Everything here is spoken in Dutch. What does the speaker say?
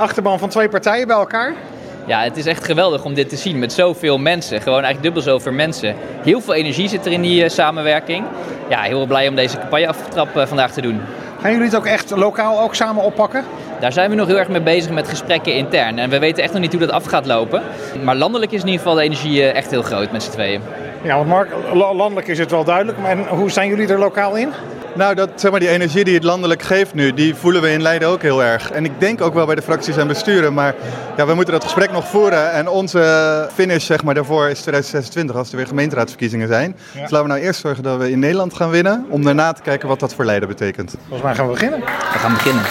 achterban van twee partijen bij elkaar. Ja, het is echt geweldig om dit te zien met zoveel mensen. Gewoon eigenlijk dubbel zoveel mensen. Heel veel energie zit er in die uh, samenwerking. Ja, heel blij om deze campagneaftrap uh, vandaag te doen. Gaan jullie het ook echt lokaal ook samen oppakken? Daar zijn we nog heel erg mee bezig met gesprekken intern. En we weten echt nog niet hoe dat af gaat lopen. Maar landelijk is in ieder geval de energie uh, echt heel groot met z'n tweeën. Ja, want Mark, landelijk is het wel duidelijk. Maar hoe zijn jullie er lokaal in? Nou, dat, zeg maar, die energie die het landelijk geeft nu, die voelen we in Leiden ook heel erg. En ik denk ook wel bij de fracties en besturen. Maar ja, we moeten dat gesprek nog voeren. En onze finish zeg maar, daarvoor is 2026, als er weer gemeenteraadsverkiezingen zijn. Ja. Dus laten we nou eerst zorgen dat we in Nederland gaan winnen. Om daarna te kijken wat dat voor Leiden betekent. Volgens mij gaan we beginnen. We gaan beginnen.